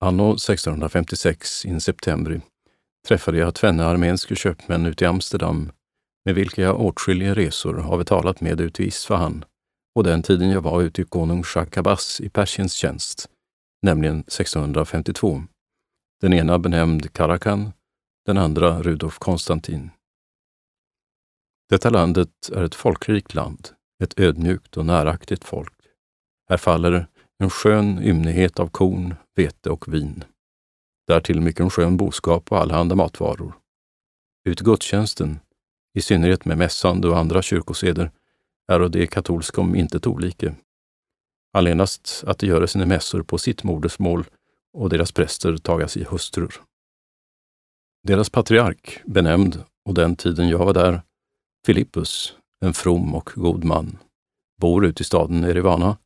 Anno 1656 in september träffade jag tvenne armenske köpmän ute i Amsterdam med vilka jag åtskilliga resor har talat med ut i Isfahan och den tiden jag var ute i konung Shah Abbas i Persiens tjänst, nämligen 1652. Den ena benämnd Karakan, den andra Rudolf Konstantin. Detta landet är ett folkrikt land, ett ödmjukt och näraktigt folk. Här faller en skön ymnighet av korn, vete och vin. Därtill mycket skön boskap och allehanda matvaror. Ut gudstjänsten, i synnerhet med mässande och andra kyrkoseder, är och det katolska om intet olike. Allenast att de göra sina mässor på sitt modersmål och deras präster tagas i hustrur. Deras patriark, benämnd, och den tiden jag var där, Filippus, en from och god man, bor ute i staden Erivana,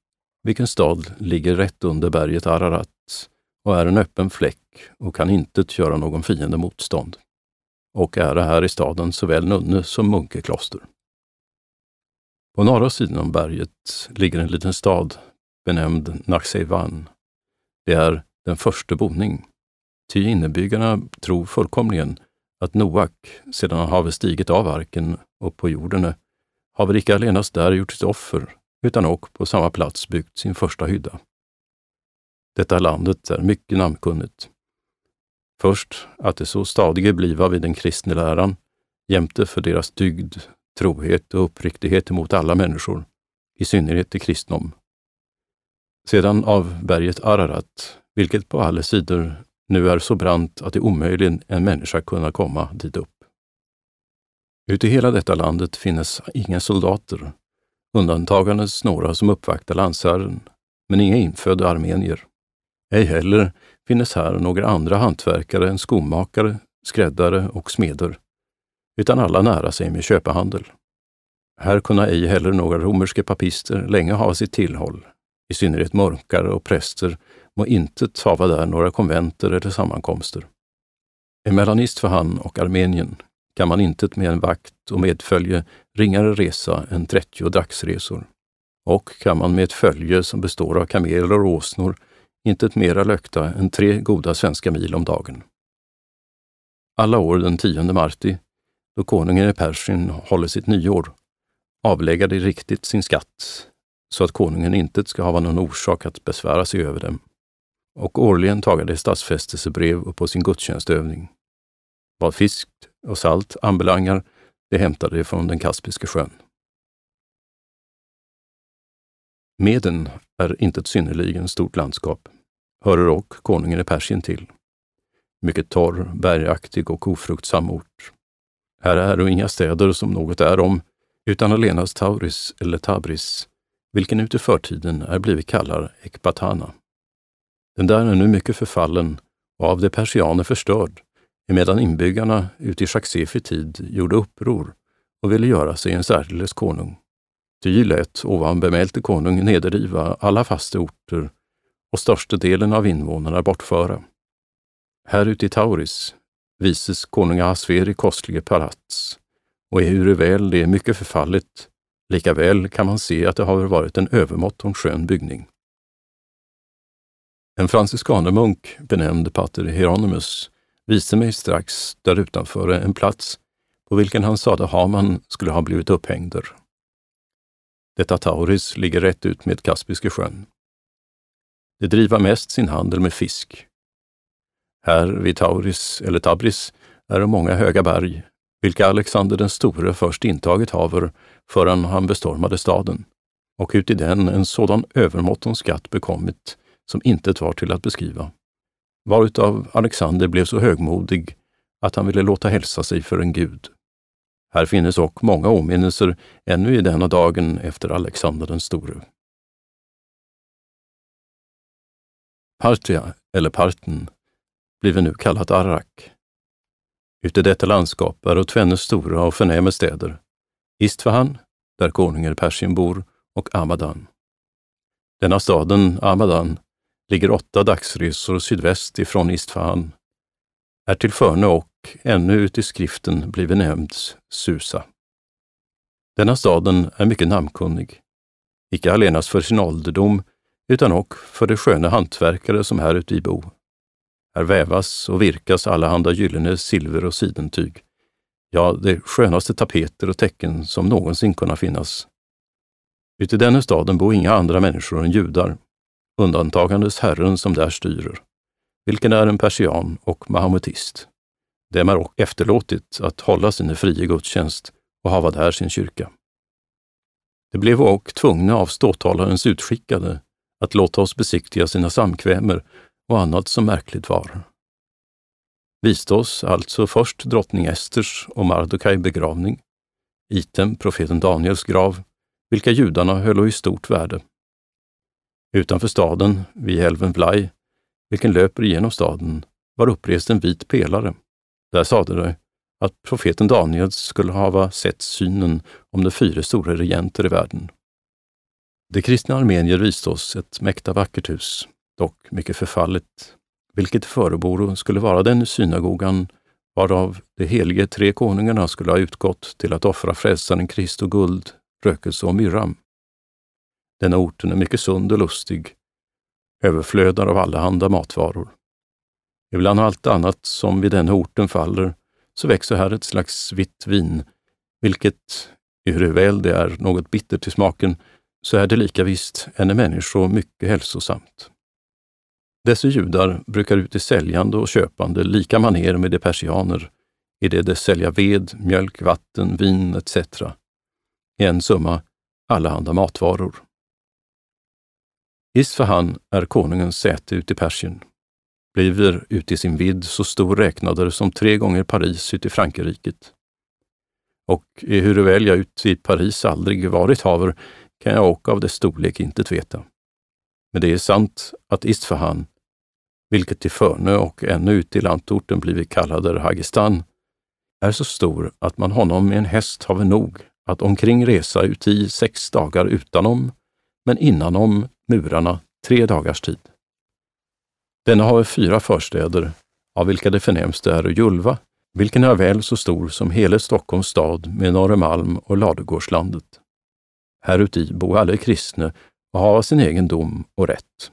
vilken stad ligger rätt under berget Ararat och är en öppen fläck och kan inte göra någon fiende motstånd. Och är här i staden såväl nunne som munkekloster. På norra sidan om berget ligger en liten stad benämnd Naxevan. Det är den första boning. Ty innebyggarna tror fullkomligen att Noak, sedan han have stigit av arken och på jorden, haver icke allenast där gjort sitt offer, utan och på samma plats byggt sin första hydda. Detta landet är mycket namnkunnigt. Först att det så stadige bliva vid den kristne läran, jämte för deras dygd, trohet och uppriktighet emot alla människor, i synnerhet i kristnom. Sedan av berget Ararat, vilket på alla sidor nu är så brant att det är omöjligt en människa kunna komma dit upp. Ute i hela detta landet finnes inga soldater, undantagandes några som uppvaktar landsherren, men inga infödda armenier. Ej heller finnes här några andra hantverkare än skomakare, skräddare och smeder, utan alla nära sig med köpehandel. Här kunna ej heller några romerska papister länge ha sitt tillhåll, i synnerhet mörkare och präster må inte hava där några konventer eller sammankomster. Emellanist för han och Armenien kan man intet med en vakt och medfölje ringare resa än 30 dagsresor. Och kan man med ett följe som består av kameler och åsnor intet mera lökta än tre goda svenska mil om dagen. Alla år den 10 marti, då konungen i Persien håller sitt nyår, avlägga de riktigt sin skatt, så att konungen intet ska hava någon orsak att besvära sig över dem. Och årligen taga de stadsfästelsebrev upp på sin gudstjänstövning. Vad fisk och salt anbelangar, det hämtade från den Kaspiska sjön. Meden är inte ett synnerligen stort landskap, hörer och konungen i Persien till. Mycket torr, bergaktig och ofruktsam ort. Här är och inga städer som något är om, utan allenast Tauris eller Tabris, vilken ute förtiden är blivit kallad Ekbatana. Den där är nu mycket förfallen och av de persianer förstörd, emedan inbyggarna ute i Chaksefi tid gjorde uppror och ville göra sig en särdeles konung. Ty lät ovan bemälte konung nedriva alla fasta orter och största delen av invånarna bortföra. Här ute i Tauris vises konung Ahasveri kostlige palats, och ehuru väl det är mycket förfallet, likaväl kan man se att det har varit en övermåttom skön byggning. En franciskanermunk benämnd pater Hieronymus visade mig strax där utanför en plats på vilken han sade Haman skulle ha blivit upphängder. Detta Tauris ligger rätt ut med Kaspiska sjön. Det driver mest sin handel med fisk. Här vid Tauris eller Tabris är det många höga berg, vilka Alexander den store först intagit haver förrän han bestormade staden, och uti den en sådan övermåttens skatt bekommit som intet var till att beskriva, varutav Alexander blev så högmodig att han ville låta hälsa sig för en gud. Här finnes också många åminnelser ännu i denna dagen efter Alexander den store. Partia, eller Parten, bliver nu kallat Arrak. Ute detta landskap är och tvenne stora och förnäma städer, Istfahan, där konungen Persien bor, och Amadan. Denna staden, Amadan, ligger åtta dagsresor sydväst ifrån Istfahan, är till förne och, ännu ut i skriften, blivit nämnd Susa. Denna staden är mycket namnkunnig, icke allenast för sin ålderdom, utan och för de sköna hantverkare som här ute i bo. Här vävas och virkas allehanda gyllene silver och sidentyg. Ja, de skönaste tapeter och tecken som någonsin kunna finnas. Uti denna staden bor inga andra människor än judar, undantagandes Herren som där styrer, vilken är en persian och mahometist. Dem är efterlåtit att hålla sin frie gudstjänst och hava där sin kyrka. Det blev och tvungna av ståthållarens utskickade att låta oss besiktiga sina samkvämer och annat som märkligt var. Viste oss alltså först drottning Esters och Mardokaj begravning, item profeten Daniels grav, vilka judarna höll i stort värde. Utanför staden, vid älven Vlaj, vilken löper igenom staden, var upprest en vit pelare. Där sade det att profeten Daniel skulle hava sett synen om de fyra stora regenter i världen. De kristna armenier visste oss ett mäkta vackert hus, dock mycket förfallet, vilket föreboro skulle vara den synagogan varav de helige tre konungarna skulle ha utgått till att offra frälsaren Kristo guld, rökelse och myrra. Denna orten är mycket sund och lustig, överflödar av allehanda matvaror. Ibland allt annat som vid den orten faller, så växer här ett slags vitt vin, vilket, ehuru väl det är något bittert till smaken, så är det lika visst ännu människor mycket hälsosamt. Dessa judar brukar ut i säljande och köpande lika maner med de persianer, i det de sälja ved, mjölk, vatten, vin etc. I en summa allehanda matvaror. Isfahan är konungens säte ute i Persien. Bliver ute i sin vidd så stor räknader som tre gånger Paris ute i Och ehuruväl jag ut Paris aldrig varit haver, kan jag åka av dess storlek inte veta. Men det är sant att Isfahan, vilket till Förnö och ännu ut i lantorten blivit kallade Hagistan, är så stor att man honom med en häst haver nog att omkring resa uti sex dagar utanom, men innanom murarna tre dagars tid. Denna har fyra förstäder, av vilka det förnämsta är Julva, vilken är väl så stor som hela Stockholms stad med Norrmalm och Ladugårdslandet. Häruti bo alla kristne och har sin egen dom och rätt.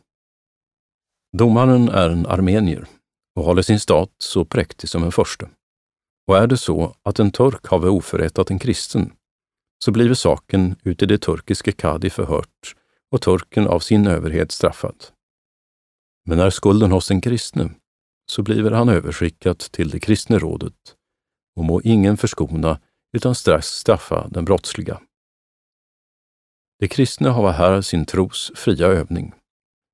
Domaren är en armenier och håller sin stat så präktig som en förste. Och är det så att en turk har oförrättat en kristen, så bliver saken uti i det turkiske kadi förhört och turken av sin överhet straffad. Men är skulden hos en kristne, så bliver han överskickad till det kristne rådet och må ingen förskona utan strax straffa den brottsliga. De kristna har här sin tros fria övning.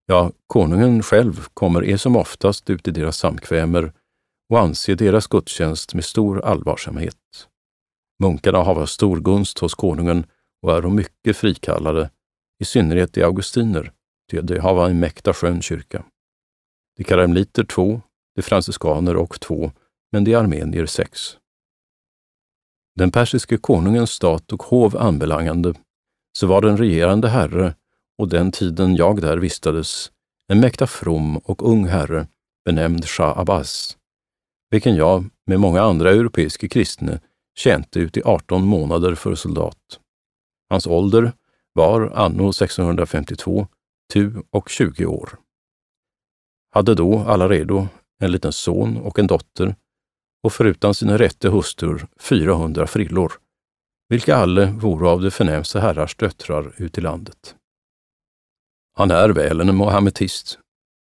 Ja, konungen själv kommer är som oftast ut i deras samkvämer och anser deras gudstjänst med stor allvarsamhet. Munkarna har stor gunst hos konungen och är mycket frikallade, i synnerhet de augustiner, ty de hava en mäkta skön kyrka. De karmeliter två, de franciskaner och två, men de armenier sex. Den persiske konungens stat och hov anbelangande så var den regerande herre och den tiden jag där vistades en mäkta from och ung herre benämnd Shah Abbas, vilken jag med många andra europeiska kristna tjänte ut i 18 månader för soldat. Hans ålder var anno 1652 tu och 20 år. Hade då alla redo en liten son och en dotter och förutan sina rätte hustrur 400 frillor vilka alle vore av de förnämsta herrars döttrar ut i landet. Han är väl en mohammetist,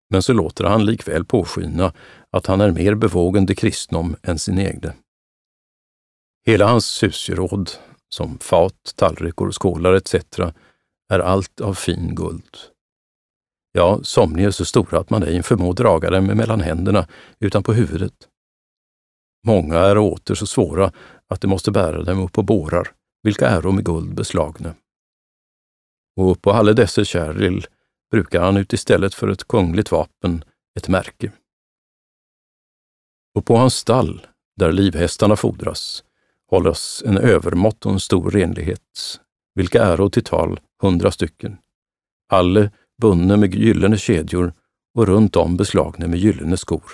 men så låter han likväl påskina att han är mer bevågen de kristnom än sin egne. Hela hans husgeråd, som fat, tallrikar, skålar etc., är allt av fin guld. Ja, somliga är så stora att man ej förmår draga dem mellan händerna utan på huvudet. Många är åter så svåra att de måste bära dem upp på bårar, vilka äro med guld beslagna. Och på alla dessa käril brukar han ut istället för ett kungligt vapen ett märke. Och på hans stall, där livhästarna fodras, hållas en övermått och en stor renlighet, vilka äro till tal hundra stycken. Alle bundna med gyllene kedjor och runt om beslagna med gyllene skor,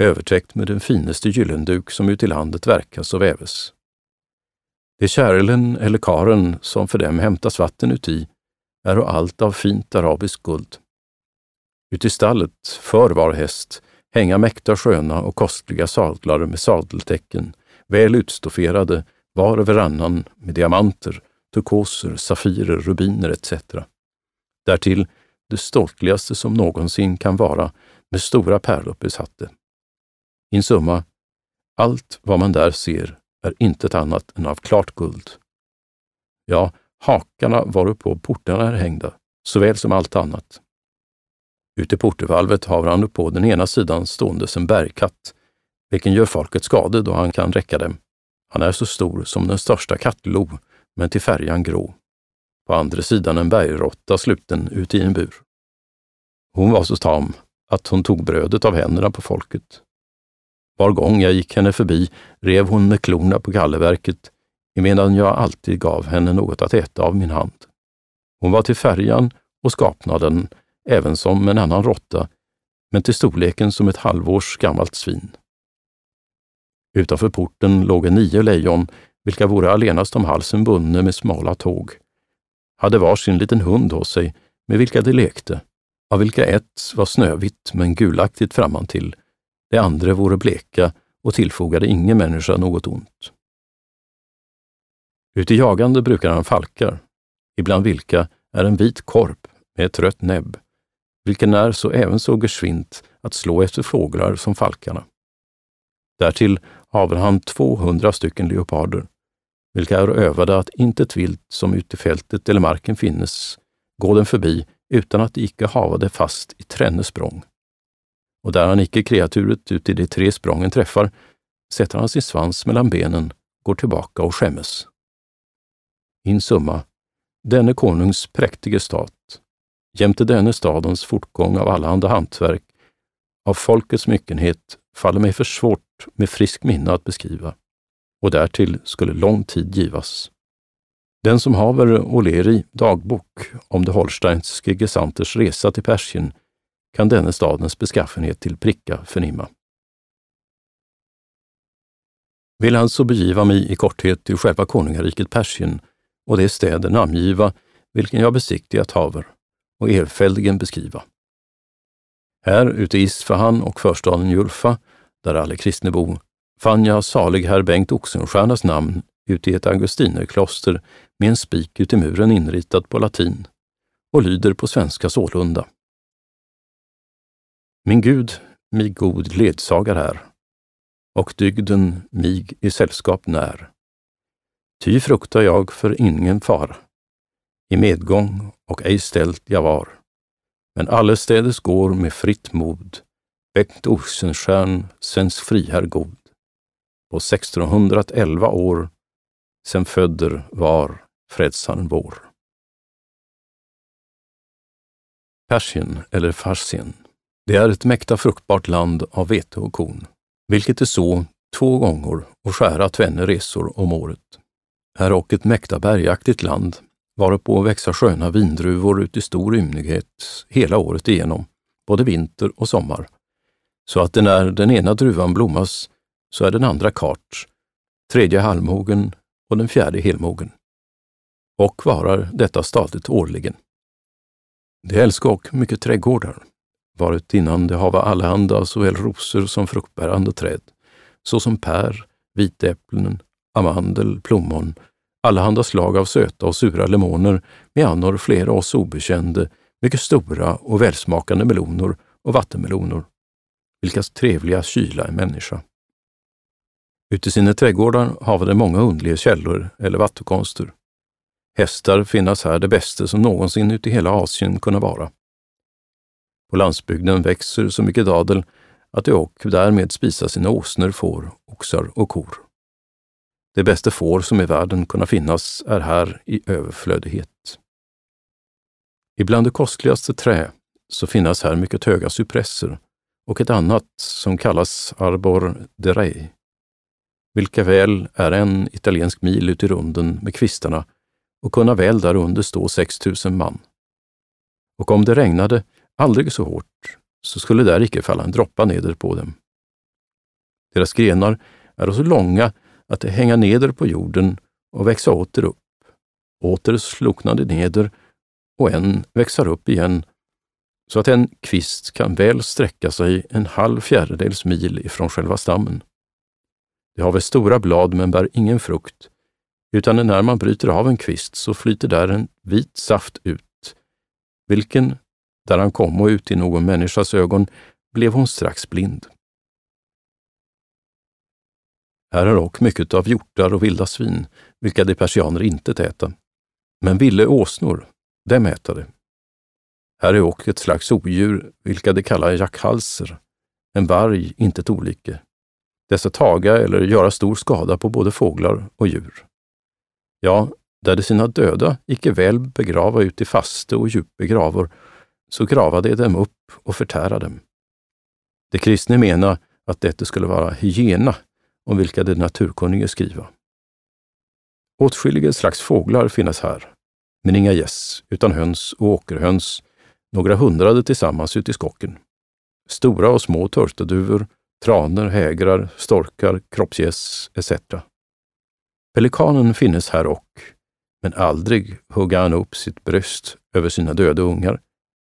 övertäckt med den finaste gyllenduk som ut i landet verkas och väves. Det kärlen eller karen som för dem hämtas vatten uti är allt av fint arabiskt guld. Uti stallet, för var häst, hänga mäkta sköna och kostliga sadlar med sadeltecken, väl utstofferade var och varannan med diamanter, turkoser, safirer, rubiner etc. Därtill det ståtligaste som någonsin kan vara med stora pärlor besatte. In summa, allt vad man där ser är intet annat än av klart guld. Ja, hakarna varupå portarna är hängda, såväl som allt annat. Ute i portervalvet har han på den ena sidan ståendes en bergkatt, vilken gör folket skade då han kan räcka dem. Han är så stor som den största kattlo, men till färjan grå. På andra sidan en bergråtta sluten ut i en bur. Hon var så tam att hon tog brödet av händerna på folket. Var gång jag gick henne förbi rev hon med klorna på gallerverket emedan jag alltid gav henne något att äta av min hand. Hon var till färjan och skapnaden även som en annan råtta, men till storleken som ett halvårs gammalt svin. Utanför porten låg nio lejon, vilka vore allenast om halsen bundne med smala tåg. Hade var sin liten hund hos sig, med vilka de lekte, av vilka ett var snövitt men gulaktigt framantill, de andra vore bleka och tillfogade ingen människa något ont. Ute jagande brukar han falkar, ibland vilka är en vit korp med ett rött näbb, vilken är så även så geschwint att slå efter fåglar som falkarna. Därtill haver han 200 stycken leoparder, vilka är övade att intet vilt som ute i fältet eller marken finnes gå den förbi utan att icke hava det fast i tränne språng. Och där han icke kreaturet ut i de tre sprången träffar, sätter han sin svans mellan benen, går tillbaka och skämmes. In summa, denne konungs präktige stat, jämte denne stadens fortgång av allehanda hantverk, av folkets myckenhet, faller mig för svårt med frisk minne att beskriva, och därtill skulle lång tid givas. Den som haver Oleri dagbok om de holsteinske gesanters resa till Persien kan denne stadens beskaffenhet till pricka förnimma. Vill alltså begiva mig i korthet till själva konungariket Persien och de städer namngiva, vilken jag besiktigat haver, och erfälligen beskriva. Här ute i Isfahan och förstaden Julfa, där alla kristne bo, fann jag salig herr Bengt Oxenstiernas namn ute i ett augustinerkloster med en spik ut i muren inritad på latin och lyder på svenska sålunda. Min Gud, mig god ledsagar här, och dygden mig i sällskap när. Ty fruktar jag för ingen far. I medgång och ej ställt jag var. Men allestädes går med fritt mod. Bengt Oxenstierna, svensk friherr god. På 1611 år, sen födder var frälsaren vår. Persien eller Farsien. Det är ett mäkta fruktbart land av vete och korn, vilket är så två gånger och skära tvenne resor om året. Här och ett mäkta bergaktigt land, varpå växa sköna vindruvor ut i stor ymnighet hela året igenom, både vinter och sommar, så att när den ena druvan blommas så är den andra kart, tredje halvmogen och den fjärde helmogen. Och varar detta stadigt årligen. Det älskar och mycket trädgårdar, varit innan det hava allehanda såväl rosor som fruktbärande träd, såsom pär, vitäpplen, amandel, plommon, allehanda slag av söta och sura lemoner med annor flera oss obekände, mycket stora och välsmakande meloner och vattenmeloner, vilkas trevliga kyla är människa. Ute i sina trädgårdar hava de många underliga källor eller vattenkonster. Hästar finnas här det bästa som någonsin ute i hela Asien kunna vara. På landsbygden växer så mycket dadel att de och därmed spisar sina åsnor, får, oxar och kor. Det bästa får som i världen kunna finnas är här i överflödighet. Ibland det kostligaste trä så finnas här mycket höga cypresser och ett annat som kallas arbor de rei, vilka väl är en italiensk mil ut i runden med kvistarna och kunna väl därunder stå 6000 man. Och om det regnade aldrig så hårt, så skulle där icke falla en droppa neder på dem. Deras grenar är så långa att de hänga neder på jorden och växa åter upp. Åter sloknade neder och en växer upp igen så att en kvist kan väl sträcka sig en halv fjärdedels mil ifrån själva stammen. Det har väl stora blad men bär ingen frukt, utan när man bryter av en kvist så flyter där en vit saft ut, vilken, där han kom och ut i någon människas ögon, blev hon strax blind. Här är dock mycket av hjortar och vilda svin, vilka de persianer inte äta. Men ville åsnor, dem äta det. Här är också ett slags odjur, vilka de kallar jackhalser, en varg, inte ett olike. Dessa taga eller göra stor skada på både fåglar och djur. Ja, där de sina döda icke väl begrava ut i faste och djupe gravor, så grava de dem upp och förtära dem. De kristna menar att detta skulle vara hyena, om vilka de naturkunnige skriva. Åtskilliga slags fåglar finnas här, men inga gäss, utan höns och åkerhöns, några hundrade tillsammans ute i skocken. Stora och små törsteduvor, traner, hägrar, storkar, kroppsgäss etc. Pelikanen finnes här och, men aldrig hugga han upp sitt bröst över sina döda ungar,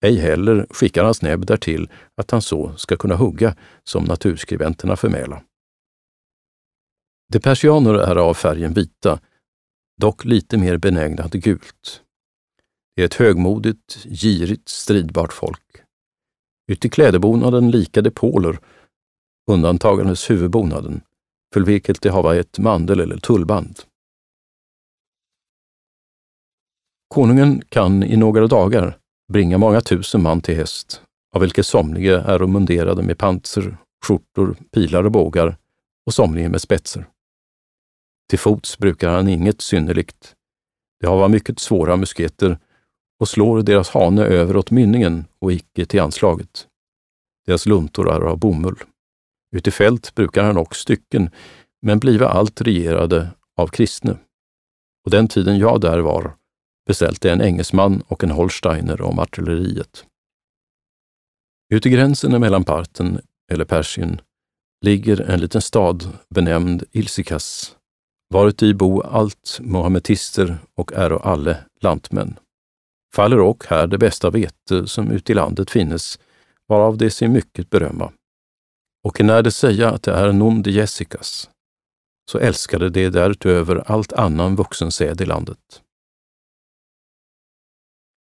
ej heller skickar hans näbb därtill att han så ska kunna hugga som naturskribenterna förmäla. De persianer är av färgen vita, dock lite mer benägna till gult. Är ett högmodigt, girigt, stridbart folk. Uti klädebonaden likade poler, undantagandes huvudbonaden, för vilket det hava ett mandel eller tullband. Konungen kan i några dagar bringa många tusen man till häst, av vilka somliga är munderade med panser, skjortor, pilar och bågar och somliga med spetser. Till fots brukar han inget synnerligt. De hava mycket svåra musketer och slår deras hane över åt mynningen och icke till anslaget. Deras luntor är av bomull. Ute i fält brukar han också stycken, men bliva allt regerade av kristne. Och den tiden jag där var beställde en engelsman och en holsteiner om artilleriet. Ute i gränsen mellan parten, eller Persien, ligger en liten stad benämnd Ilsikas, varuti bo allt mohammetister och äro alle lantmän. Faller och här det bästa vete som ute i landet finnes, varav det sig mycket berömma. Och när de säga att det är non de Jessicas, så älskade de därutöver allt annan vuxensäd i landet.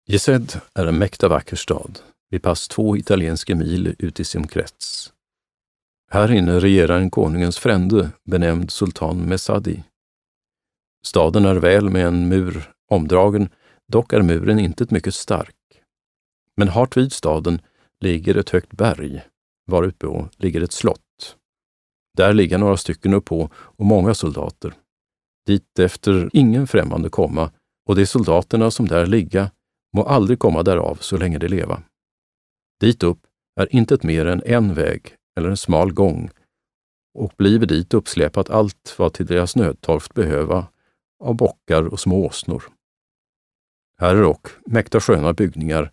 Gesed är en mäkta vacker stad, vid pass två italienska mil ut i sin krets. Här inne regerar en konungens frände benämnd sultan Mesadi. Staden är väl med en mur omdragen, dock är muren inte mycket stark. Men hart vid staden ligger ett högt berg, varutpå ligger ett slott. Där ligger några stycken uppå och många soldater. Dit efter ingen främmande komma, och de soldaterna som där ligga må aldrig komma därav så länge de leva. Dit upp är intet mer än en väg eller en smal gång och bliver dit uppsläpat allt vad till deras nödtorft behöva av bockar och små åsnor. Här är dock mäkta sköna byggningar,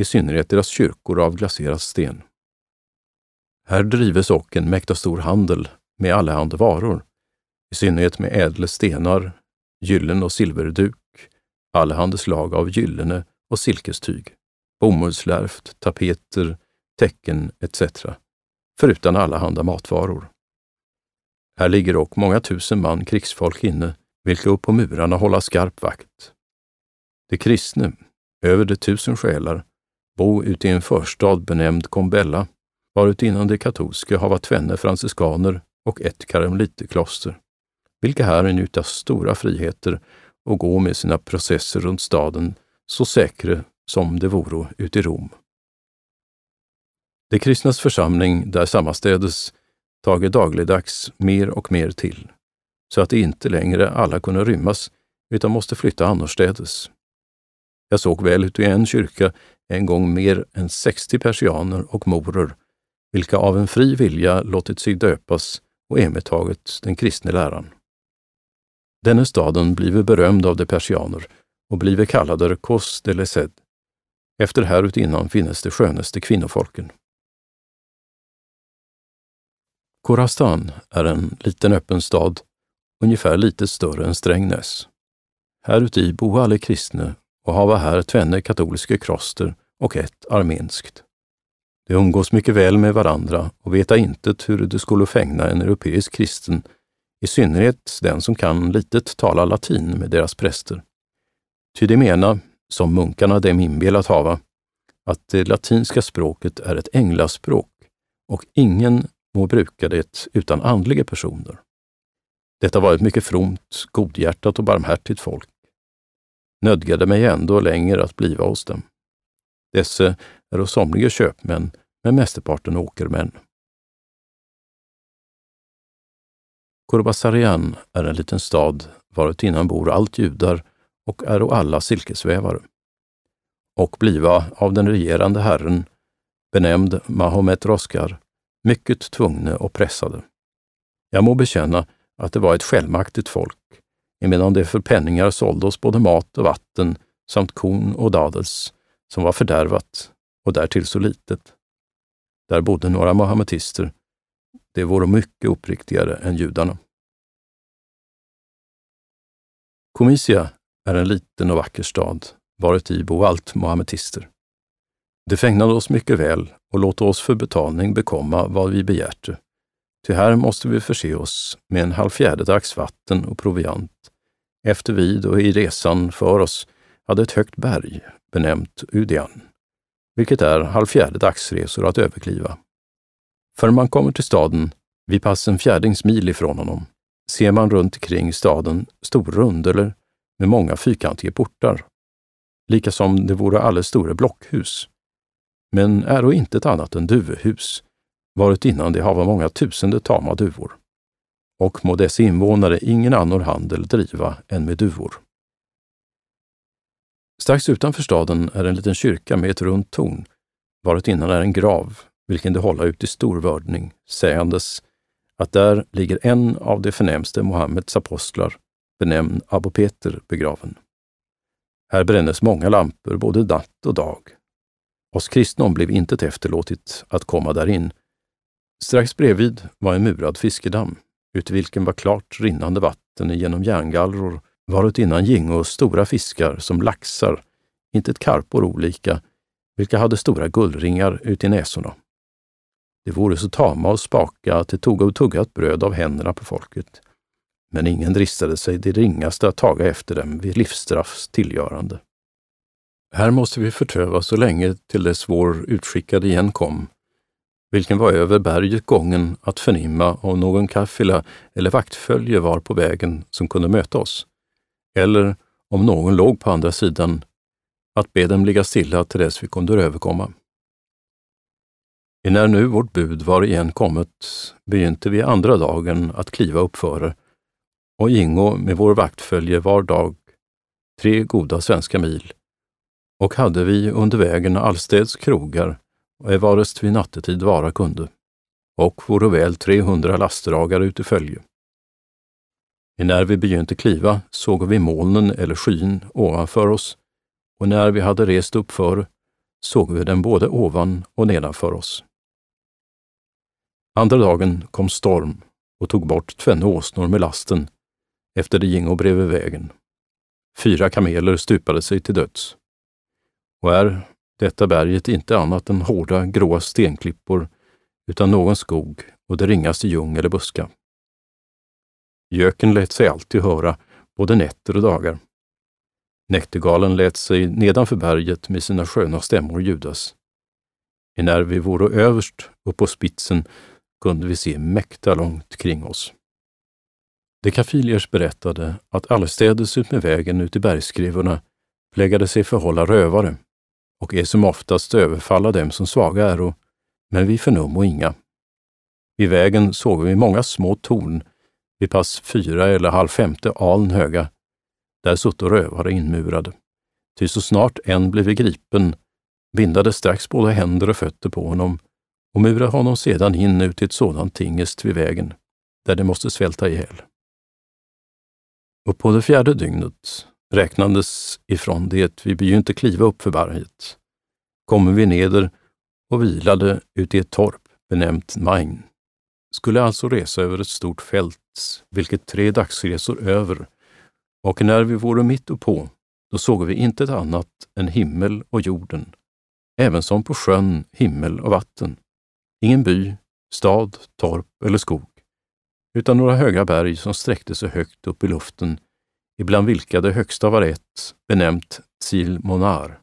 i synnerhet deras kyrkor av glaserad sten. Här drives och en mäkta stor handel med allehanda varor, i synnerhet med ädla stenar, gyllen och silverduk, allehanda slag av gyllene och silkestyg, bomullslärft, tapeter, tecken etc. förutan allehanda matvaror. Här ligger dock många tusen man krigsfolk inne, vilka upp på murarna hålla skarp vakt. De kristne, över de tusen själar, bo ute i en förstad benämnd Combella, varutinnan de katolska hava tvenne franciskaner och ett karmeliterkloster, vilka här njuta stora friheter och gå med sina processer runt staden så säkra som det voro uti Rom. De kristnas församling där sammanstädes tage dagligdags mer och mer till, så att det inte längre alla kunde rymmas utan måste flytta annorstädes. Jag såg väl ut i en kyrka en gång mer än 60 persianer och morer, vilka av en fri vilja låtit sig döpas och emetaget den kristne läran. Denne staden blive berömd av de persianer och blive kallade Kos de Lesed. Efter härutinnan finnes de skönaste kvinnofolken. Korastan är en liten öppen stad, ungefär lite större än Strängnäs. Häruti bo alla kristna och hava här tvenne katolska kloster och ett armenskt. De umgås mycket väl med varandra och veta intet hur det skulle fängna en europeisk kristen, i synnerhet den som kan litet tala latin med deras präster. Ty de mena, som munkarna dem inbillat hava, att det latinska språket är ett änglaspråk och ingen må bruka det utan andliga personer. Detta var ett mycket fromt, godhjärtat och barmhärtigt folk. Nödgade mig ändå längre att bliva hos dem. Dessa är hos somliga köpmän, men mesteparten åkermän. Korbasarian är en liten stad varutinnan bor allt judar och är alla silkesvävare. Och bliva av den regerande herren, benämnd Mahomet Roskar, mycket tvungne och pressade. Jag må bekänna att det var ett självmaktigt folk, emedan det för penningar sålde oss både mat och vatten samt korn och dadels, som var fördärvat och därtill så litet. Där bodde några mohammedister. De vore mycket uppriktigare än judarna. Komisia är en liten och vacker stad, varuti bo allt mohammedister. De fägnade oss mycket väl och låt oss för betalning bekomma vad vi begärte. Ty här måste vi förse oss med en halv fjärdedags vatten och proviant, efter vid och i resan för oss hade ett högt berg benämnt Udian, vilket är halv fjärde dagsresor att överkliva. För man kommer till staden, vid pass en fjärdings mil ifrån honom, ser man runt kring staden stor rundor med många fyrkantiga portar, lika som det vore alldeles stora blockhus, men är då inte ett annat än duvehus, varit innan det hava många tusende tama duvor. Och må dess invånare ingen annan handel driva än med duvor. Strax utanför staden är en liten kyrka med ett runt torn, varit innan är en grav, vilken de hålla ut i stor vördning, sägandes att där ligger en av de förnämste Mohammeds apostlar, benämnd Abu Peter, begraven. Här brännes många lampor både natt och dag. Oss kristna blev intet efterlåtit att komma därin. Strax bredvid var en murad fiskedamm, ut vilken var klart rinnande vatten genom järngallror varutinnan gingo stora fiskar som laxar, inte ett karpor olika, vilka hade stora guldringar ut i näsorna. De vore så tama och spaka att de tog och tuggat bröd av händerna på folket. Men ingen dristade sig det ringaste att taga efter dem vid livsstraffs tillgörande. Här måste vi förtöva så länge till dess vår utskickade igen kom, vilken var över berget gången att förnimma om någon kaffila eller vaktfölje var på vägen som kunde möta oss, eller om någon låg på andra sidan, att be dem ligga stilla till dess vi kunde överkomma. När nu vårt bud var igen kommet begynte vi andra dagen att kliva uppföre och ingå med vår vaktfölje var dag tre goda svenska mil och hade vi under vägen allstäds krogar och evarest vi nattetid vara kunde och vore väl 300 lastdragare ut i följe. När vi begynte kliva såg vi molnen eller skyn ovanför oss och när vi hade rest uppför såg vi den både ovan och nedanför oss. Andra dagen kom storm och tog bort tvenne åsnor med lasten efter det gingo bredvid vägen. Fyra kameler stupade sig till döds. Och är detta berget inte annat än hårda gråa stenklippor utan någon skog och det ringaste ljung eller buska. Göken lät sig alltid höra, både nätter och dagar. Näktergalen lät sig nedanför berget med sina sköna stämmor ljudas. När vi vore överst upp på spitsen kunde vi se mäkta långt kring oss. De kafiliers berättade att allestädes utmed vägen ut i bergskrivorna plägade sig förhålla rövare och är som oftast överfalla dem som svaga äro, men vi förnummo inga. Vid vägen såg vi många små torn vid pass fyra eller halv femte aln höga. Där sutto rövare inmurade. Ty så snart en blev gripen bindade strax både händer och fötter på honom och murade honom sedan in ut i ett sådant tingest vid vägen, där de måste svälta ihjäl. Och på det fjärde dygnet räknandes ifrån det vi begynte kliva upp för berget, kommer vi neder och vilade ut i ett torp benämnt Main. Skulle alltså resa över ett stort fält, vilket tre dagsresor över, och när vi vore mitt uppå, då såg vi intet annat än himmel och jorden, även som på sjön, himmel och vatten. Ingen by, stad, torp eller skog, utan några höga berg som sträckte sig högt upp i luften, ibland vilka det högsta var ett, benämnt Tzil Monar,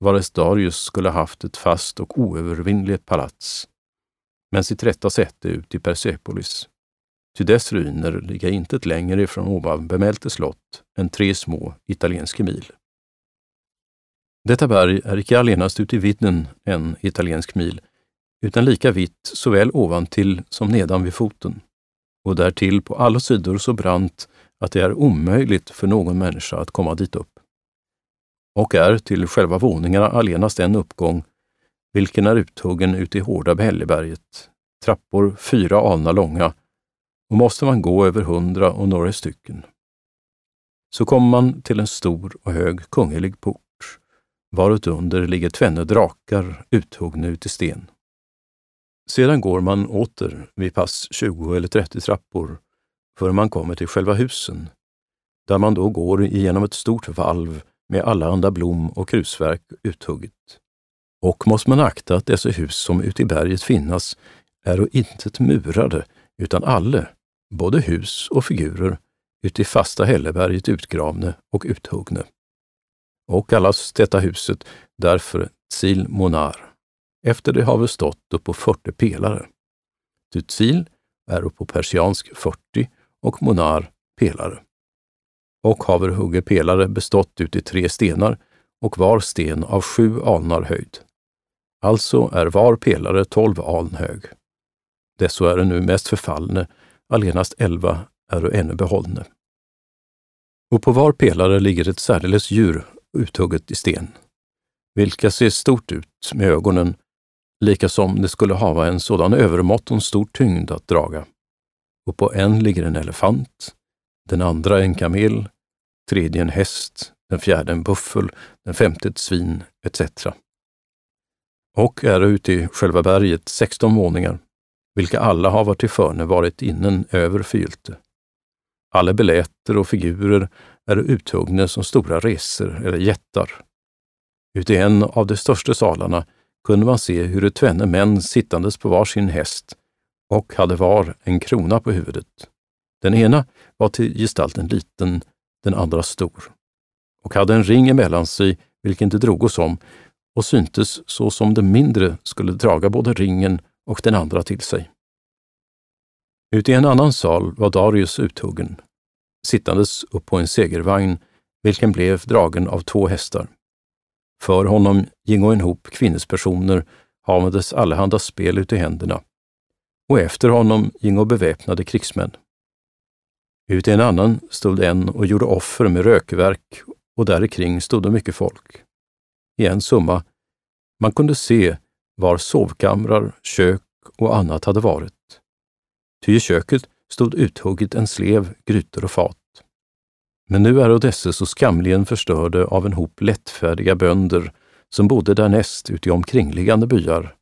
vares Darius skulle haft ett fast och oövervinnligt palats, men sitt rätta säte ut i Persepolis. Ty dess ruiner ligga intet längre ifrån ovan bemälte slott än tre små italienska mil. Detta berg är icke allenast ut i vidden en italiensk mil, utan lika vitt såväl ovan till som nedan vid foten, och därtill på alla sidor så brant att det är omöjligt för någon människa att komma dit upp. Och är till själva våningarna allenast en uppgång, vilken är uthuggen ute i hårda Bälleberget, trappor fyra alnar långa, och måste man gå över hundra och några stycken. Så kommer man till en stor och hög kunglig port, varutunder ligger tvenne drakar uthuggna ut i sten. Sedan går man åter vid pass 20 eller 30 trappor förrän man kommer till själva husen, där man då går igenom ett stort valv med alla andra blom och krusverk uthugget. Och måste man akta att dessa hus som ute i berget finnas är intet murade, utan alle, både hus och figurer, uti fasta hälleberget utgravne och uthugne. Och kallas detta huset därför Tsil Monar efter det have stått upp på 40 pelare. Tutsil är på persiansk 40 och monar pelare. Och haver hugge pelare bestått ut i tre stenar och var sten av sju alnar höjd. Alltså är var pelare tolv aln hög. Desso är nu mest förfallne, allenast elva är ännu behållne. Och på var pelare ligger ett särdeles djur uthugget i sten, vilka ser stort ut med ögonen lika som det skulle hava en sådan övermåtton stor tyngd att draga. Och på en ligger en elefant, den andra en kamel, tredje en häst, den fjärde en buffel, den femte ett svin, etc. Och är ute i själva berget 16 våningar, vilka alla har varit till förne varit innen över fylte. Alla beläter och figurer är uthuggna som stora resor eller jättar. Ute i en av de största salarna kunde man se hur tvenne män sittandes på var sin häst och hade var en krona på huvudet. Den ena var till gestalten liten, den andra stor och hade en ring emellan sig vilken de drogos om och syntes så som den mindre skulle draga både ringen och den andra till sig. Ute i en annan sal var Darius uthuggen, sittandes upp på en segervagn, vilken blev dragen av två hästar. För honom gingo en hop kvinnespersoner havandes allehanda spel ut i händerna, och efter honom gingo beväpnade krigsmän. Ut i en annan stod en och gjorde offer med rökverk och därikring stod det mycket folk. I en summa, man kunde se var sovkamrar, kök och annat hade varit. Ty i köket stod uthugget en slev, grytor och fat. Men nu är dessa så skamligen förstörde av en hop lättfärdiga bönder som bodde därnäst ute i omkringliggande byar,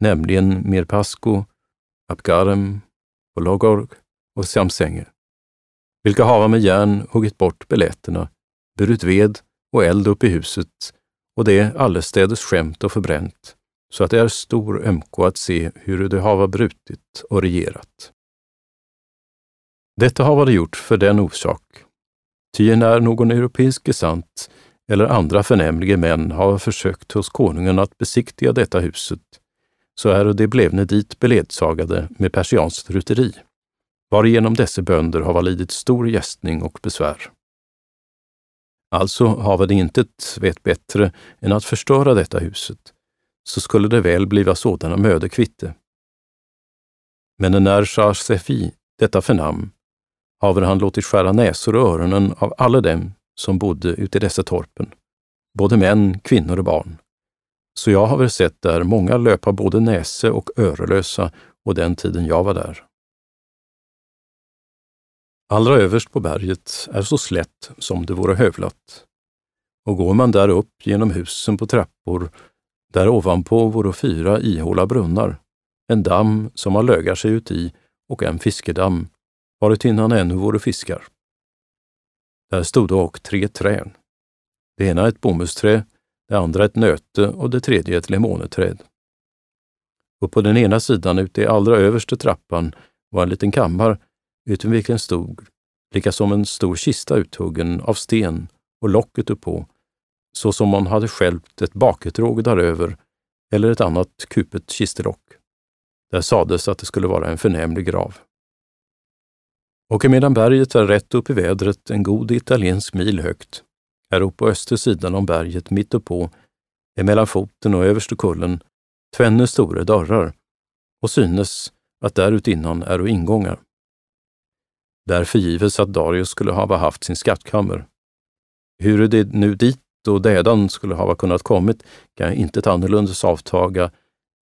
nämligen Mirpasko, Abgarem, Pologorg och Samsenge, vilka hava med järn huggit bort beletterna, burit ved och eld upp i huset och det allestädes skämt och förbränt, så att det är stor ömko att se hur det hava brutit och regerat. Detta hava de gjort för den orsak Ty när någon europeisk gesant eller andra förnämlige män har försökt hos konungen att besiktiga detta huset, så är det blevne dit beledsagade med persianskt ruteri, varigenom dessa bönder hava lidit stor gästning och besvär. Alltså hava de intet vet bättre än att förstöra detta huset, så skulle det väl bliva sådana möde kvitte. Men när Shah Sefi, detta förnam, haver han låtit skära näsor och öronen av alla dem som bodde ute i dessa torpen, både män, kvinnor och barn. Så jag har väl sett där många löpa både näse och örelösa och den tiden jag var där. Allra överst på berget är så slätt som det vore hövlat. Och går man där upp genom husen på trappor, där ovanpå vore fyra ihåla brunnar, en damm som man lögar sig uti och en fiskedamm, varutinnan ännu vore fiskar. Där stod och tre träd. Det ena ett bomullsträ, det andra ett nöte och det tredje ett lemoneträd. Och på den ena sidan, ute i allra överste trappan, var en liten kammare utom vilken stod, lika som en stor kista uthuggen av sten och locket uppå, så som man hade skälpt ett baketråg däröver eller ett annat kupet kistelock. Där sades att det skulle vara en förnämlig grav. Och emedan berget är rätt upp i vädret en god italiensk mil högt, är upp på östra sidan om berget mitt uppå, emellan foten och överste kullen, tvenne stora dörrar, och synes att därutinnan är ingångar. Där förgives att Darius skulle hava haft sin skattkammer. Hur det nu dit och dädan skulle hava kunnat kommit kan jag inte annorlunda avtaga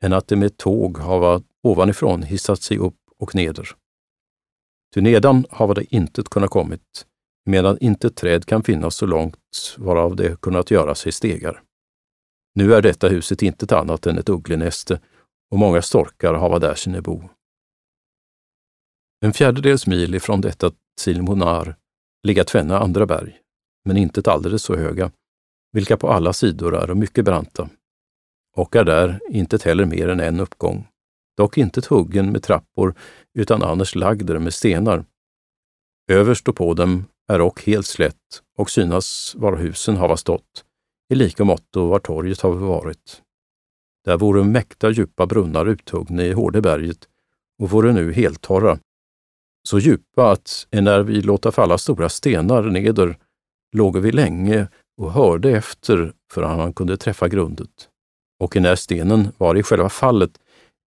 än att det med tåg hava ovanifrån hissat sig upp och neder. Ty nedan hava det intet kunnat kommit, medan inte träd kan finnas så långt varav det kunnat göra sig stegar. Nu är detta huset intet annat än ett ugglenäste och många storkar hava där sina bo. En fjärdedels mil ifrån detta Silmonar ligga tvenne andra berg, men inte alldeles så höga, vilka på alla sidor är mycket branta och är där inte heller mer än en uppgång, dock inte huggen med trappor utan annars lagder med stenar. Överst och på dem är och helt slätt och synas var husen hava stått, i lika måtto var torget har varit. Där vore mäkta djupa brunnar uthuggna i hårde berget och vore nu helt torra. Så djupa att när vi låta falla stora stenar neder låg vi länge och hörde efter förrän han kunde träffa grundet. Och när stenen var i själva fallet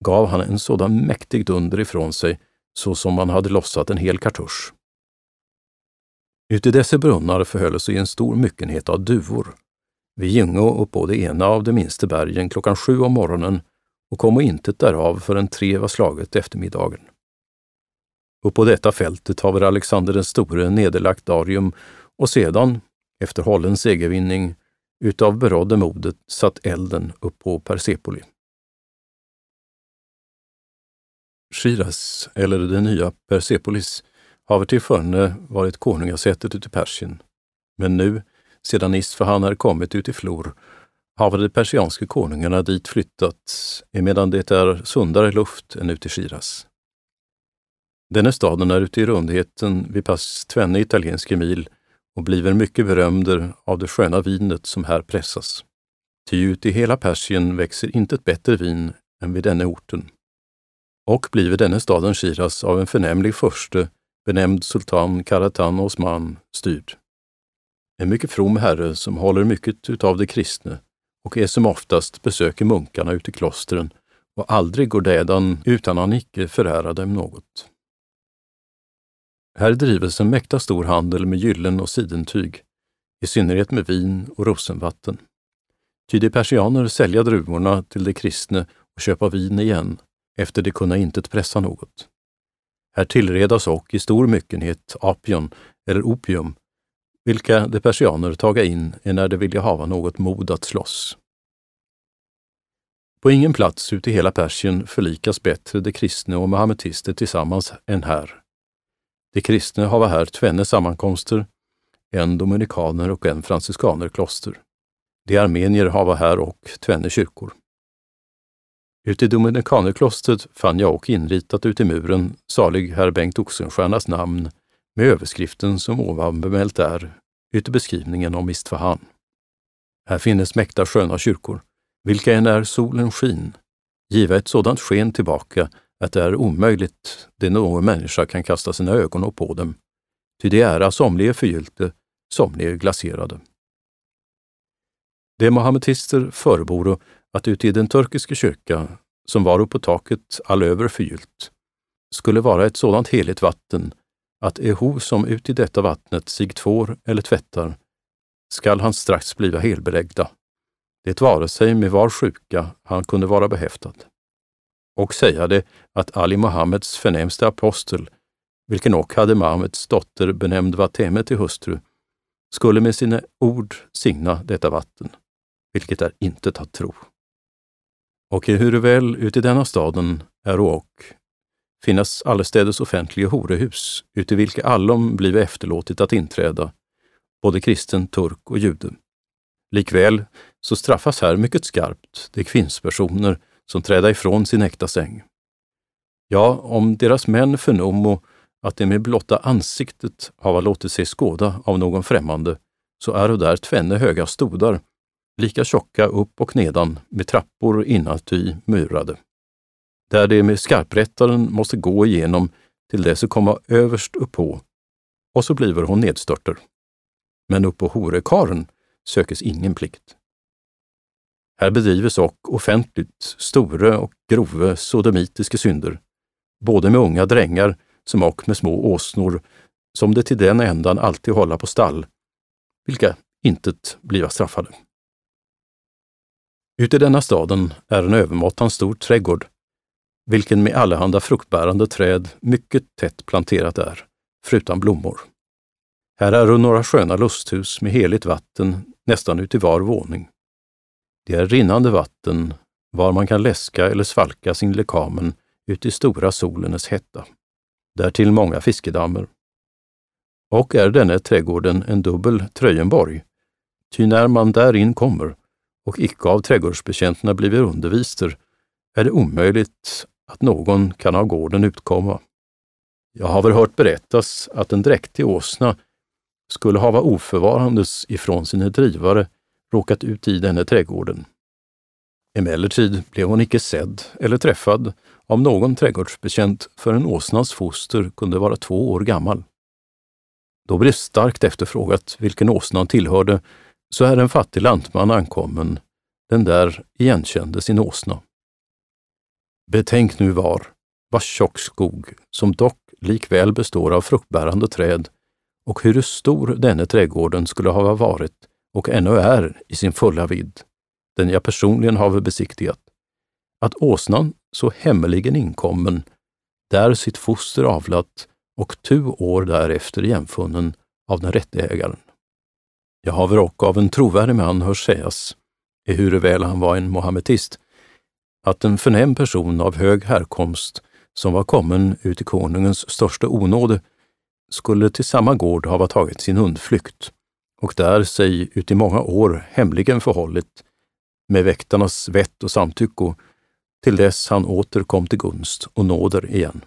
gav han en sådan mäktig dunder ifrån sig så som man hade lossat en hel kartusch. Uti dessa brunnar förhöll sig en stor myckenhet av duvor. Vi gingo upp på det ena av de minsta bergen klockan sju om morgonen och kom intet därav förrän tre var slaget eftermiddagen. Upp på detta fältet har vi Alexander den store nederlagt Darium och sedan, efter hållen segervinning, utav berådde modet satt elden upp på Persepoli. Shiraz, eller det nya Persepolis, haver till varit konungasätet ute i Persien. Men nu, sedan Isfahan är kommit ut i flor, haver de persianske konungarna dit flyttat, emedan det är sundare luft än ute i Shiraz. Denne staden är ute i rundheten vid pass tvenne italienske mil och bliver mycket berömder av det sköna vinet som här pressas. Ty ut i hela Persien växer inte ett bättre vin än vid denna orten. Och bliver denne staden Shiraz av en förnämlig förste, benämnd sultan Karatan Osman, styrd. En mycket from herre som håller mycket utav det kristne och är som oftast besöker munkarna ute i klostren och aldrig går dädan utan han icke förärar dem något. Här drives en mäkta stor handel med gyllen och sidentyg, i synnerhet med vin och rosenvatten. Ty de persianer sälja druvorna till de kristne och köpa vin igen, efter de kunna intet pressa något. Här tillredas och i stor myckenhet apion, eller opium, vilka de persianer taga in när de vilja hava något mod att slåss. På ingen plats ute i hela Persien förlikas bättre de kristne och mahametister tillsammans än här. De kristna hava här tvenne sammankomster, en dominikaner och en franciskanerkloster. De armenier hava här och tvenne kyrkor. Ute i dominikanerklostret fann jag och inritat ut i muren salig herr Bengt Oxenstiernas namn med överskriften som ovan bemält är, ute beskrivningen om Istvahan. Här finnes mäkta sköna kyrkor, vilka än är solen skin, giva ett sådant sken tillbaka att det är omöjligt det någon människa kan kasta sina ögon på dem, ty de är somliga förgyllde, somliga glaserade. De mohammetister föreboro att ute i den turkiska kyrka, som var upp på taket all över förgyllt, skulle vara ett sådant heligt vatten att eho som ut i detta vattnet sig tvår eller tvättar, skall han strax bliva helbeläggda, det vare sig med var sjuka han kunde vara behäftad och säga det att Ali Mohammeds förnämste apostel, vilken och hade Mahommeds dotter benämnd Vateme till hustru, skulle med sina ord signa detta vatten, vilket är intet att tro. Och ehuruväl i denna staden är och finnas allestädes offentliga horehus, uti vilka allom blive efterlåtit att inträda, både kristen, turk och jude. Likväl så straffas här mycket skarpt de kvinnspersoner som träda ifrån sin äkta säng. Ja, om deras män förnommo att de med blotta ansiktet hava låtit sig skåda av någon främmande, så är och där tvenne höga stodar, lika tjocka upp och nedan, med trappor inuti murade. Där de med skarprättaren måste gå igenom till dess att komma överst uppå, och så bliver hon nedstörter. Men upp på horekaren sökes ingen plikt. Här bedrives och offentligt store och grove sodomitiska synder, både med unga drängar som och med små åsnor, som det till den ändan alltid hålla på stall, vilka intet bliva straffade. Ute denna staden är en övermåttan stor trädgård, vilken med allehanda fruktbärande träd mycket tätt planterat är, förutom blommor. Här är några sköna lusthus med heligt vatten nästan ut i var våning. Det är rinnande vatten var man kan läska eller svalka sin lekamen ut i stora solenes hetta. Därtill många fiskedammar. Och är denne trädgården en dubbel Tröjenborg, ty när man därin kommer och icke av trädgårdsbetjänterna blivit undervister, är det omöjligt att någon kan av gården utkomma. Jag har väl hört berättas att en dräktig åsna skulle hava oförvarandes ifrån sina drivare råkat ut i denne trädgården. Emellertid blev hon icke sedd eller träffad av någon trädgårdsbekänt förrän åsnans foster kunde vara två år gammal. Då blev starkt efterfrågat vilken åsnan tillhörde, så är en fattig lantman ankommen, den där igenkände sin åsna. Betänk nu var, vad tjock skog, som dock likväl består av fruktbärande träd, och hur stor denne trädgården skulle ha varit och ännu är i sin fulla vidd, den jag personligen har besiktigat, att åsnan så hemligen inkommen, där sitt foster avlat och tu år därefter jämfunnen av den rätte ägaren. Jag haver ock av en trovärdig man hörs sägas, ehuruväl han var en mohammetist, att en förnäm person av hög härkomst som var kommen ut i konungens största onåde skulle till samma gård hava tagit sin undflykt och där sig uti många år hemligen förhållit med väktarnas vett och samtycko, till dess han åter kom till gunst och nåder igen.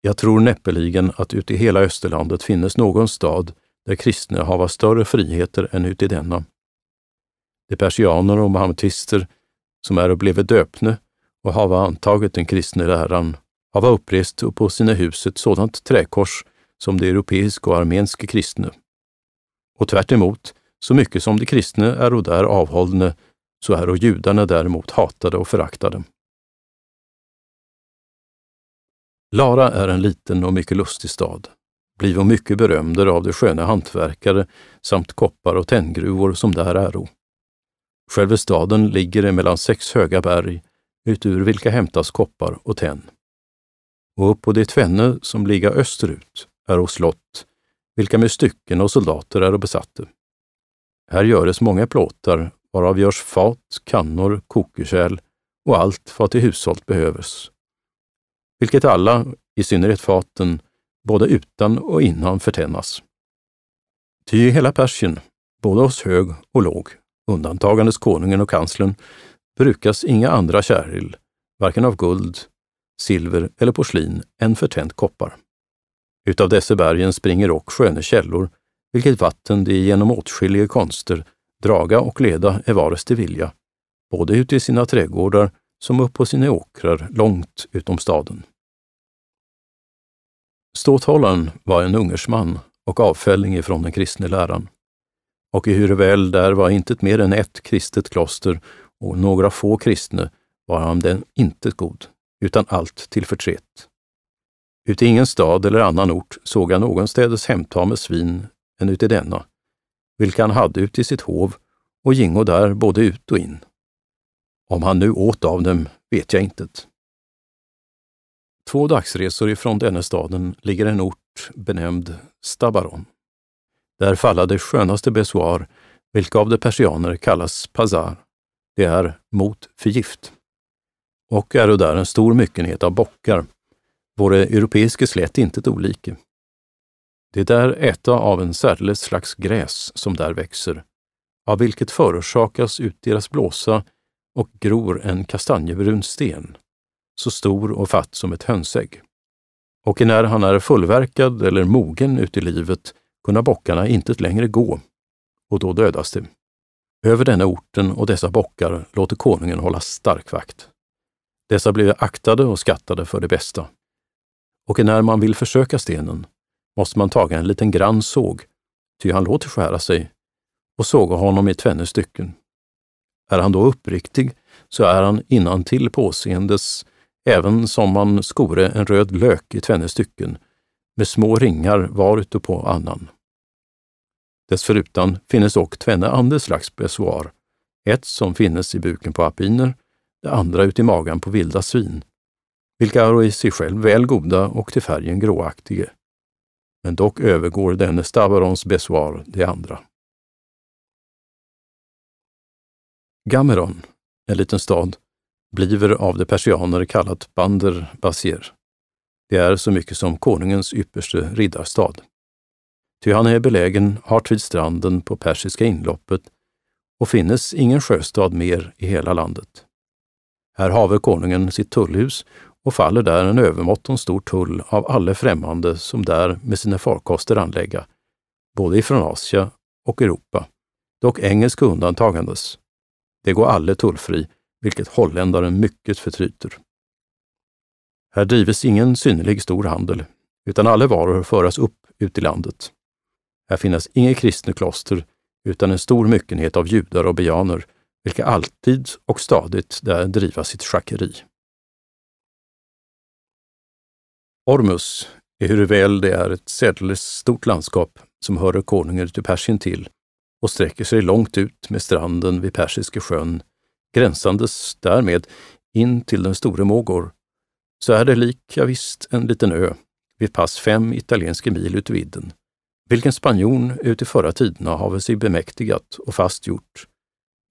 Jag tror näppeligen att ute i hela Österlandet finnes någon stad där kristna hava större friheter än uti denna. De persianer och mahametister som är och bleve döpne och hava antagit den kristne läran hava upprest upp på sina hus ett sådant träkors som de europeiska och armenska kristne. Och tvärt emot, så mycket som de kristne är och där avhållne, så är och judarna däremot hatade och föraktade. Lara är en liten och mycket lustig stad, blivo mycket berömder av de sköna hantverkare samt koppar och tenngruvor som där äro. Själva staden ligger emellan sex höga berg, utur vilka hämtas koppar och tenn. Och upp på de tvenne som ligga österut är och slott, vilka med stycken och soldater är och besatte. Här göres många plåtar, varav görs fat, kannor, kokerkärl och allt vad till hushållt behövs. Vilket alla, i synnerhet faten, både utan och innan förtännas. Ty i hela Persien, både hos hög och låg, undantagandes konungen och kanslern, brukas inga andra käril, varken av guld, silver eller porslin, än förtänt koppar. Utav dessa bergen springer och sköne källor, vilket vatten de genom åtskilliga konster draga och leda är vares till vilja, både ute i sina trädgårdar som upp på sina åkrar långt utom staden. Ståthållaren var en ungersman och avfälling ifrån den kristne läran. Och ehuruväl där var intet mer än ett kristet kloster och några få kristne var han den intet god, utan allt till förtret. Uti ingen stad eller annan ort såg jag någonstädes hämta med svin än uti denna, vilka han hade uti sitt hov och gingo där både ut och in. Om han nu åt av dem vet jag intet. Två dagsresor ifrån denna staden ligger en ort benämnd Stabaron. Där falla det skönaste besoar, vilka av de persianer kallas pazar. Det är mot förgift. Och är där en stor myckenhet av bockar, våra europeiska slätt inte olike. Det är äta av en särdeles slags gräs som där växer, av vilket förorsakas ut deras blåsa och gror en kastanjebrun sten, så stor och fatt som ett hönsägg. Och när han är fullverkad eller mogen ut i livet kunna bockarna inte längre gå, och då dödas de. Över denna orten och dessa bockar låter konungen hålla stark vakt. Dessa blir aktade och skattade för det bästa. Och när man vill försöka stenen måste man taga en liten grann såg, ty han låter skära sig, och såga honom i tvenne stycken. Är han då uppriktig så är han innan till påseendes, även som man skore en röd lök i tvenne stycken, med små ringar var ute på annan. Dessförutan finnes dock tvenne andra slags besoar, ett som finnes i buken på apiner, det andra ut i magen på vilda svin, vilka är i sig själv väl goda och till färgen gråaktige. Men dock övergår denne Stavarons besoar det andra. Gameron, en liten stad, bliver av de persianer kallat Bander Basir. Det är så mycket som konungens ypperste riddarstad. Ty han är belägen hart vid stranden på Persiska inloppet och finnes ingen sjöstad mer i hela landet. Här haver konungen sitt tullhus och faller där en övermåtton stor tull av alla främmande som där med sina farkoster anlägga, både ifrån Asia och Europa, dock engelska undantagandes. Det går alla tullfri, vilket holländaren mycket förtryter. Här drives ingen synnerlig stor handel, utan alla varor föras upp ut i landet. Här finnas inget kristna kloster, utan en stor myckenhet av judar och bejaner, vilka alltid och stadigt där driva sitt schackeri. Ormus, ehuruväl det är ett särdeles stort landskap som hör konungen till Persien till och sträcker sig långt ut med stranden vid Persiska sjön, gränsandes därmed in till den store Mogor, så är det lika visst en liten ö vid pass fem italienska mil ut vidden, vilken spanjon ut i förra tiderna have sig bemäktigat och fastgjort,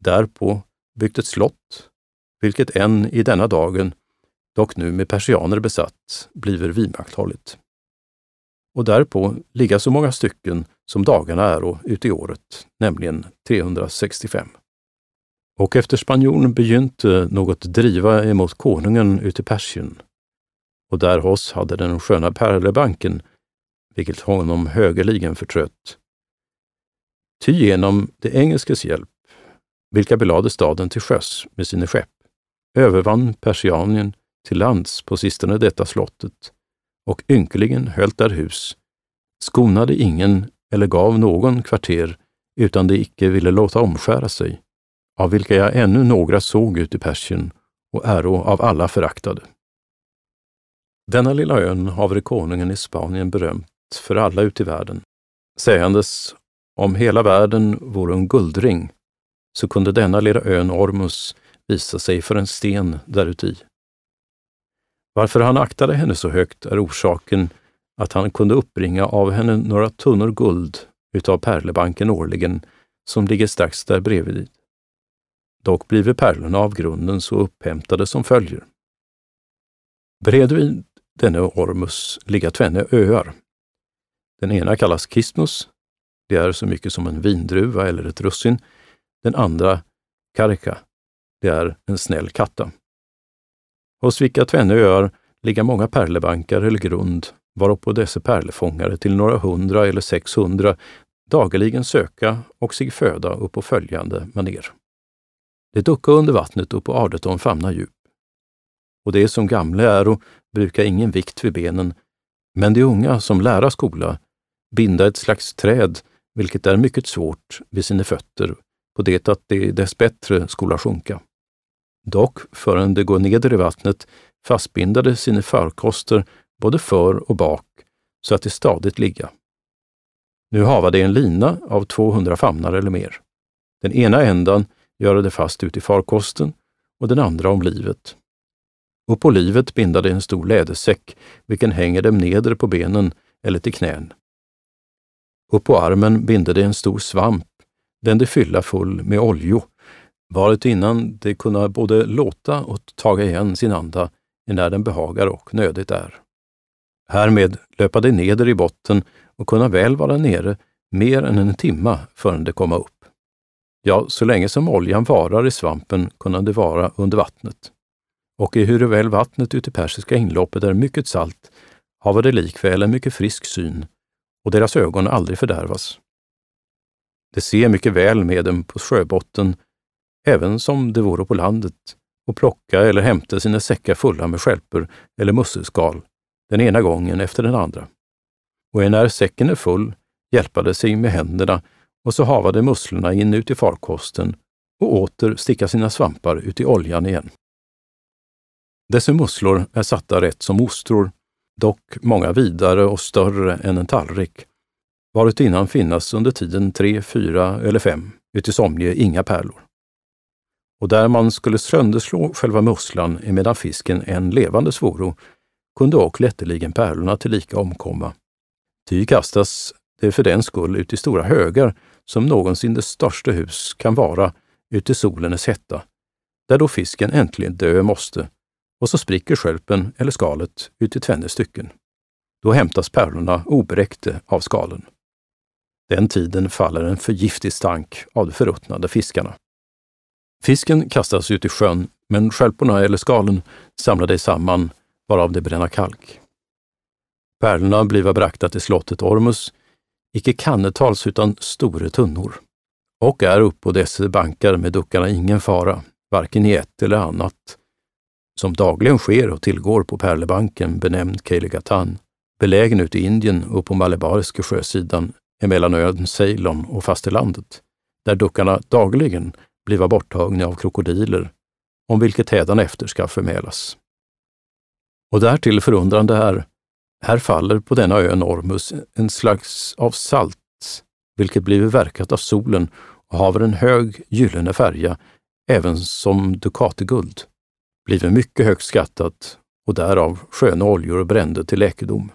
därpå byggt ett slott, vilket än i denna dagen, dock nu med persianer besatt, bliver vidmakthållet. Och därpå ligga så många stycken som dagarna är och ut i året, nämligen 365. Och efter spanjoren begynte något driva emot konungen ut i Persien, och där hos hade den sköna pärlebanken, vilket honom högerligen förtrött. Ty genom det engelskes hjälp, vilka belade staden till sjöss med sina skepp, övervann Persianien till lands på sistone detta slottet och ynkeligen höll där hus, skonade ingen eller gav någon kvarter utan de icke ville låta omskära sig, av vilka jag ännu några såg ut i Persien och äro av alla föraktade. Denna lilla ön haver konungen i Spanien berömt för alla ut i världen, sägandes om hela världen vore en guldring, så kunde denna lilla ön Ormus visa sig för en sten däruti. Varför han aktade henne så högt är orsaken att han kunde uppbringa av henne några tunnor guld utav pärlebanken årligen, som ligger strax där bredvid. Dock blive pärlorna av grunden så upphämtade som följer. Bredvid denne Ormus ligga tvenne öar. Den ena kallas Kistnus. det är så mycket som en vindruva eller ett russin. Den andra Karika, det är en snäll katta. Hos vilka tvenne öar ligga många pärlebankar eller grund, varpå dessa pärlefångare till några hundra eller sexhundra dagligen söka och sig föda upp på följande maner. Det ducka under vattnet och på ardeton famna djup. Och det som gamla äro brukar ingen vikt vid benen, men de unga som lära skola binda ett slags träd, vilket är mycket svårt, vid sina fötter, på det att de dess bättre skola sjunka. Dock, förrän de går neder i vattnet, fastbindade sina förkoster både för och bak, så att de stadigt ligga. Nu hava de en lina av 200 famnar eller mer. Den ena ändan göra det fast ut i farkosten och den andra om livet. Och på livet binda de en stor lädersäck, vilken hänger dem neder på benen eller till knän. Och på armen binda de en stor svamp, den de fylla full med oljo, varet innan de kunna både låta och taga igen sin anda när den behagar och nödigt är. Härmed löpa de neder i botten och kunna väl vara nere mer än en timma förrän de komma upp. Ja, så länge som oljan varar i svampen kunde det vara under vattnet. Och ehuruväl vattnet ute i Persiska inloppet är mycket salt, hava det likväl en mycket frisk syn, och deras ögon aldrig fördärvas. Det ser mycket väl med dem på sjöbotten, även som det vore på landet, och plocka eller hämta sina säckar fulla med skälper eller musselskal, den ena gången efter den andra. Och när säcken är full hjälpa sig med händerna och så havade musslorna in ut i farkosten och åter sticka sina svampar ut i oljan igen. Dessa musslor är satta rätt som ostror, dock många vidare och större än en tallrik, varutinnan finnas under tiden tre, fyra eller fem, uti somlige inga pärlor. Och där man skulle sönderslå själva musslan emedan fisken en levande svoro, kunde och lätteligen pärlorna tillika omkomma. Ty kastas det för den skull ut i stora högar som någonsin det största hus kan vara uti solens hetta, där då fisken äntligen dö måste, och så spricker skölpen eller skalet ut i tvenne stycken. Då hämtas pärlorna oberäckte av skalen. Den tiden faller en förgiftig stank av de förruttnade fiskarna. Fisken kastas ut i sjön, men skälporna eller skalen samlar dig samman, varav de bränna kalk. Pärlorna bliva brakta till slottet Ormus, icke kannetals utan store tunnor. Och är upp på dessa bankar med duckarna ingen fara, varken i ett eller annat, som dagligen sker och tillgår på Pärlebanken benämnd Keiligatan, belägen ute i Indien och på Malebariska sjösidan emellan ön Ceylon och fastelandet, där duckarna dagligen bliva borttagna av krokodiler, om vilket hädanefter ska förmälas. Och därtill förundrande är, här faller på denna ö Normus en slags av salt, vilket blivit verkat av solen och haver en hög gyllene färja, även som dukateguld, blivit mycket högt skattat och därav sköna oljor brände till läkedom.